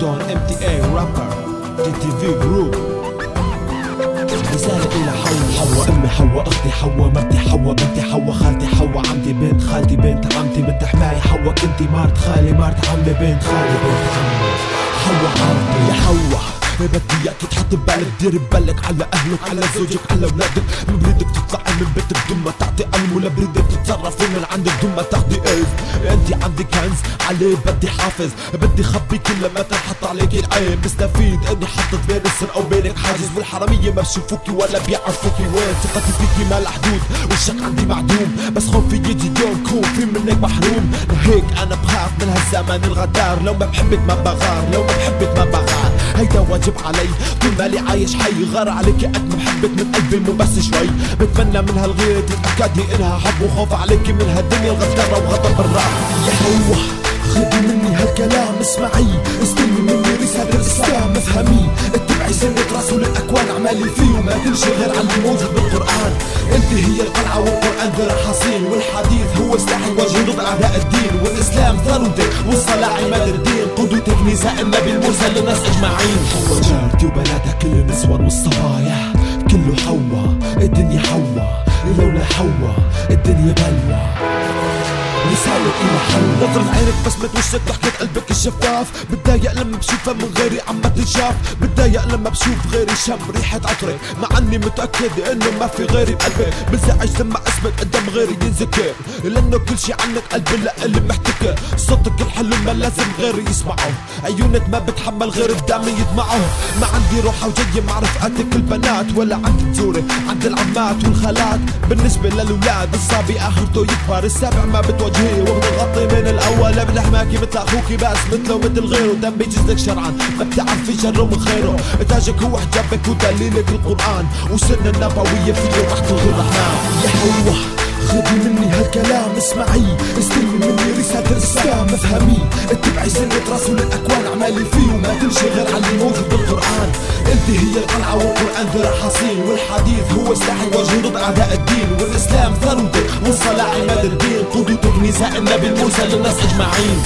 دون ام تي اي رابر تي تي في جروب رسالة إلى حوا حوا أمي حوا أختي حوا مرتي حوا بنتي حوا خالتي حوا عمتي بنت خالتي بنت عمتي بنت حماي حوا كنتي مرت خالي مرت عمي بنت خالي بنت عمي. حوا عرضي يا حوا بدي اياك تحط ببالك دير ببالك على أهلك على زوجك على أولادك. ما بريدك تطلعي من بيت بدون ما تعطي علم ولا بريدك تتصرفي من عندك بدون ما تاخدي اذن أنت عندك كنز عليه بدي حافظ بدي خبي كل ما تنحط عليك العين. مستفيد اني حطت بين السر أو بينك حاجز والحرامية ما بشوفوكي ولا بيعرفوكي. وين ثقتي فيكي؟ ما حدود والشك عندي معدوم. بس خوفي يجي يوم. كون في منك محروم. لهيك أنا بخاف من هالزمن الغدار. لو ما بحبك ما بغار. لو ما بحبك ما بغار. هيدا واجب علي. طول مالي عايش حي. غار عليك قد ما بحبك من قلبي مو بس شوي. بتمنى من هالغيرة تتأكدي إنها حب. وخوف عليك من هالدنيا الغدارة وغضب الراب يا حوا خذي مني هالكلام اسمعي. استلمي مني رسالة الإسلام افهمي. اتبعي سنة رسول الأكوان اعملي فيه وما تمشي غير على اللي موجود بالقرآن. أنت هي القلعة والقرآن ذرع حصين والحديث هو سلاح وجه ضد أعداء الدين. والإسلام ثروتك والصلاة عماد الدين. قدوتك نساء النبي المرسل للناس أجمعين. حوا جارتي وبناتها كل النسوان والصبايا رسالة إلى حل نظرة عينك بسمة وشك ضحكة قلبك الشفاف. بتضايق لما بشوفها من غيري عم تنشاف بتضايق لما بشوف غيري شم ريحة عطرك. مع إني متأكد إنه ما في غيري بقلبك. بنزعج لما اسمك قدام غيري ينذكر لأنه كل شي عنك قلبي لإلي محتكر صوتك الحلو ما لازم غيري يسمعه. عيونك ما بتحمل غير بدمي يدمعه. ما عندي روحة وجاية مع رفقاتك البنات ولا عندي تزوري عند العمات والخالات. بالنسبة للولاد الصبي اخرته يكبر السابع ما بتواجهيه وبتغطي من الأول بنحماكي مثل اخوكي بس مثله مثل غيره. دم بيجزلك شرعا ما بتعرفي شره من خيره. تاجك هو حجابك ودليلك القرآن. وسنة النبوية فيه رحمة الرحمن يا حوا خذي مني هالكلام اسمعي. استلمي مني رسالة الإسلام افهمي. اتبعي سنة رسول الأكوان اعملي فيه وما تمشي غير على اللي موجود بالقرآن. انت هي القلعة والقرآن ذرع حصين والحديث هو سلاح وجه ضد أعداء الدين. والإسلام ثروتك والصلاة عماد الدين. قدوتك نساء النبي المرسل للناس أجمعين